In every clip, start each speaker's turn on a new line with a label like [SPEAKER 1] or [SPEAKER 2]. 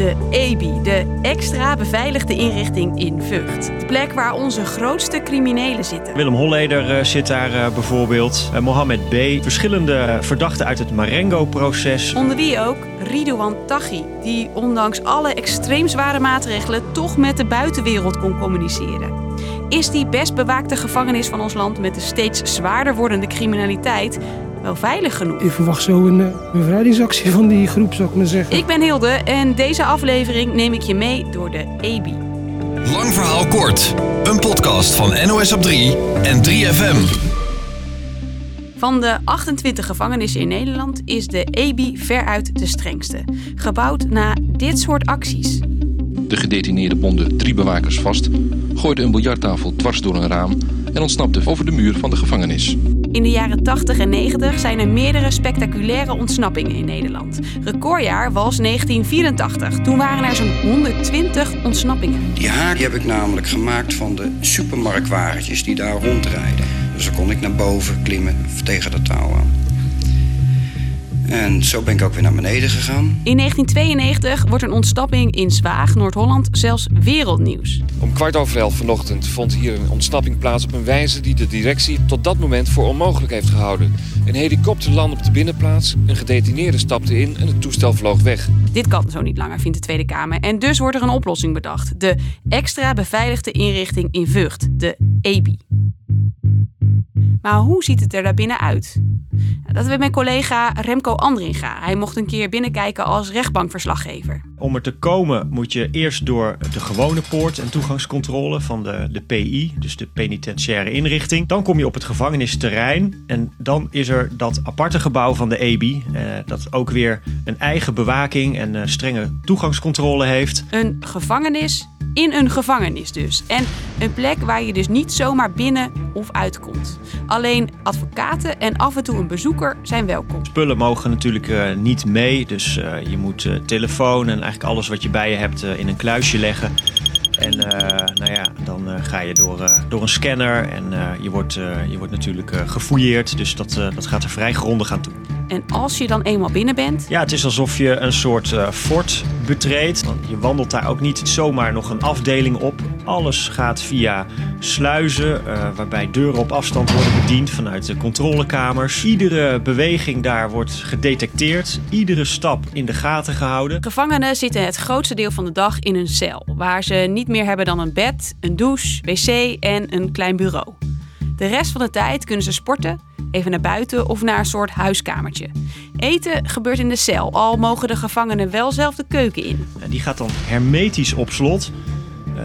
[SPEAKER 1] De EBI, de extra beveiligde inrichting in Vught. De plek waar onze grootste criminelen zitten.
[SPEAKER 2] Willem Holleder uh, zit daar uh, bijvoorbeeld. Uh, Mohammed B. Verschillende verdachten uit het Marengo-proces.
[SPEAKER 1] Onder wie ook Ridouan Taghi, die ondanks alle extreem zware maatregelen toch met de buitenwereld kon communiceren. Is die best bewaakte gevangenis van ons land met de steeds zwaarder wordende criminaliteit wel veilig genoeg?
[SPEAKER 3] Ik verwacht zo een uh, bevrijdingsactie van die groep, zou ik maar zeggen.
[SPEAKER 1] Ik ben Hilde en deze aflevering neem ik je mee door de EBI.
[SPEAKER 4] Lang verhaal kort. Een podcast van NOS op 3 en 3FM.
[SPEAKER 1] Van de 28 gevangenissen in Nederland is de EBI veruit de strengste. Gebouwd na dit soort acties.
[SPEAKER 5] De gedetineerde bonden drie bewakers vast, gooide een biljarttafel dwars door een raam en ontsnapte over de muur van de gevangenis.
[SPEAKER 1] In de jaren 80 en 90 zijn er meerdere spectaculaire ontsnappingen in Nederland. Recordjaar was 1984. Toen waren er zo'n 120 ontsnappingen.
[SPEAKER 6] Die haak heb ik namelijk gemaakt van de supermarktwagentjes die daar rondrijden. Dus dan kon ik naar boven klimmen tegen de touw aan. En zo ben ik ook weer naar beneden gegaan.
[SPEAKER 1] In 1992 wordt een ontsnapping in Zwaag, Noord-Holland, zelfs wereldnieuws.
[SPEAKER 7] Om kwart over elf vanochtend vond hier een ontsnapping plaats op een wijze die de directie tot dat moment voor onmogelijk heeft gehouden. Een helikopter landde op de binnenplaats, een gedetineerde stapte in en het toestel vloog weg.
[SPEAKER 1] Dit kan zo niet langer, vindt de Tweede Kamer. En dus wordt er een oplossing bedacht. De extra beveiligde inrichting in Vught, de EBI. Maar hoe ziet het er daar binnen uit? Dat weet mijn collega Remco Andringa. Hij mocht een keer binnenkijken als rechtbankverslaggever.
[SPEAKER 2] Om er te komen moet je eerst door de gewone poort en toegangscontrole van de, de PI, dus de penitentiaire inrichting. Dan kom je op het gevangenisterrein en dan is er dat aparte gebouw van de EBI, eh, dat ook weer een eigen bewaking en eh, strenge toegangscontrole heeft.
[SPEAKER 1] Een gevangenis in een gevangenis dus. En een plek waar je dus niet zomaar binnen of uitkomt. Alleen advocaten en af en toe een bezoeker zijn welkom.
[SPEAKER 2] Spullen mogen natuurlijk uh, niet mee, dus uh, je moet uh, telefoon en eigenlijk alles wat je bij je hebt in een kluisje leggen. En nou ja, dan ga je door, door een scanner en je, wordt, je wordt natuurlijk gefouilleerd. Dus dat, dat gaat er vrij grondig aan toe.
[SPEAKER 1] En als je dan eenmaal binnen bent.
[SPEAKER 2] Ja, het is alsof je een soort uh, fort betreedt. Je wandelt daar ook niet zomaar nog een afdeling op. Alles gaat via sluizen, uh, waarbij deuren op afstand worden bediend vanuit de controlekamers. Iedere beweging daar wordt gedetecteerd, iedere stap in de gaten gehouden.
[SPEAKER 1] Gevangenen zitten het grootste deel van de dag in een cel, waar ze niet meer hebben dan een bed, een douche, wc en een klein bureau. De rest van de tijd kunnen ze sporten, even naar buiten of naar een soort huiskamertje. Eten gebeurt in de cel, al mogen de gevangenen wel zelf de keuken in.
[SPEAKER 2] Die gaat dan hermetisch op slot.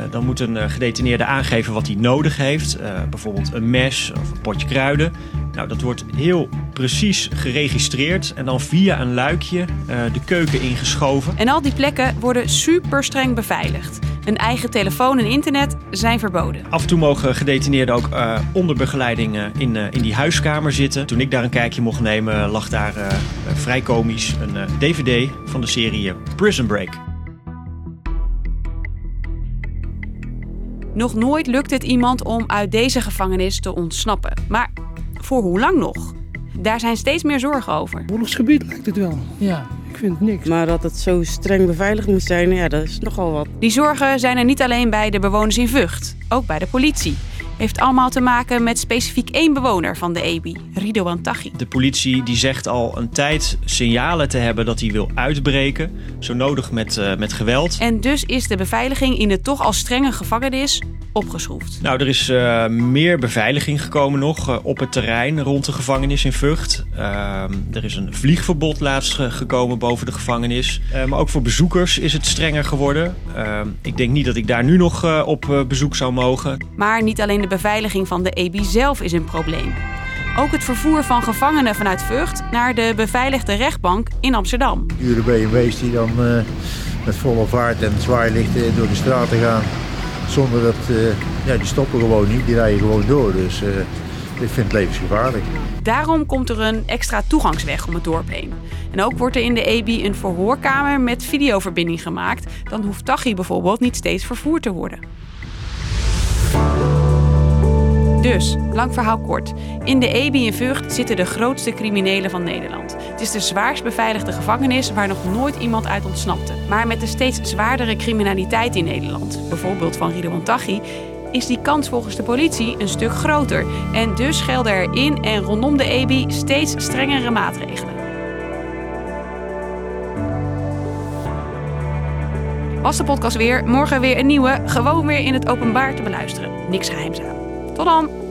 [SPEAKER 2] Dan moet een gedetineerde aangeven wat hij nodig heeft. Uh, bijvoorbeeld een mes of een potje kruiden. Nou, dat wordt heel precies geregistreerd en dan via een luikje de keuken ingeschoven.
[SPEAKER 1] En al die plekken worden super streng beveiligd. Een eigen telefoon en internet zijn verboden.
[SPEAKER 2] Af en toe mogen gedetineerden ook uh, onder begeleiding uh, in, in die huiskamer zitten. Toen ik daar een kijkje mocht nemen, lag daar vrij komisch een DVD van de serie Prison Break.
[SPEAKER 1] Nog nooit lukt het iemand om uit deze gevangenis te ontsnappen. Maar voor hoe lang nog? Daar zijn steeds meer zorgen over.
[SPEAKER 3] Oorlogsgebied lijkt het wel. Ja, ik vind niks.
[SPEAKER 8] Maar dat het zo streng beveiligd moet zijn, ja, dat is nogal wat.
[SPEAKER 1] Die zorgen zijn er niet alleen bij de bewoners in Vught, ook bij de politie. Heeft allemaal te maken met specifiek één bewoner van de EBI, Ridouan Taghi.
[SPEAKER 2] De politie die zegt al een tijd signalen te hebben dat hij wil uitbreken, zo nodig met, uh, met geweld.
[SPEAKER 1] En dus is de beveiliging in de toch al strenge gevangenis opgeschroefd.
[SPEAKER 2] Nou, er is uh, meer beveiliging gekomen nog uh, op het terrein rond de gevangenis in Vught. Uh, er is een vliegverbod laatst gekomen boven de gevangenis. maar ook voor bezoekers is het strenger geworden. ik denk niet dat ik daar nu nog op bezoek zou mogen.
[SPEAKER 1] Maar niet alleen de beveiliging van de EBI zelf is een probleem. Ook het vervoer van gevangenen vanuit Vught naar de beveiligde rechtbank in Amsterdam.
[SPEAKER 9] Dure BMW's die dan met volle vaart en zwaailichten door de straten gaan. Zonder dat, uh, ja, die stoppen gewoon niet, die rijden gewoon door. Dus uh, ik vind het levensgevaarlijk.
[SPEAKER 1] Daarom komt er een extra toegangsweg om het dorp heen. En ook wordt er in de EBI een verhoorkamer met videoverbinding gemaakt. Dan hoeft Taghi bijvoorbeeld niet steeds vervoerd te worden. Dus, lang verhaal kort. In de EBI in Vught zitten de grootste criminelen van Nederland. Het is de zwaarst beveiligde gevangenis waar nog nooit iemand uit ontsnapte. Maar met de steeds zwaardere criminaliteit in Nederland, bijvoorbeeld van Ridwan Taghi, is die kans volgens de politie een stuk groter. En dus gelden er in en rondom de EBI steeds strengere maatregelen. Was de podcast weer, morgen weer een nieuwe, gewoon weer in het openbaar te beluisteren. Niks geheims aan. Tot dan!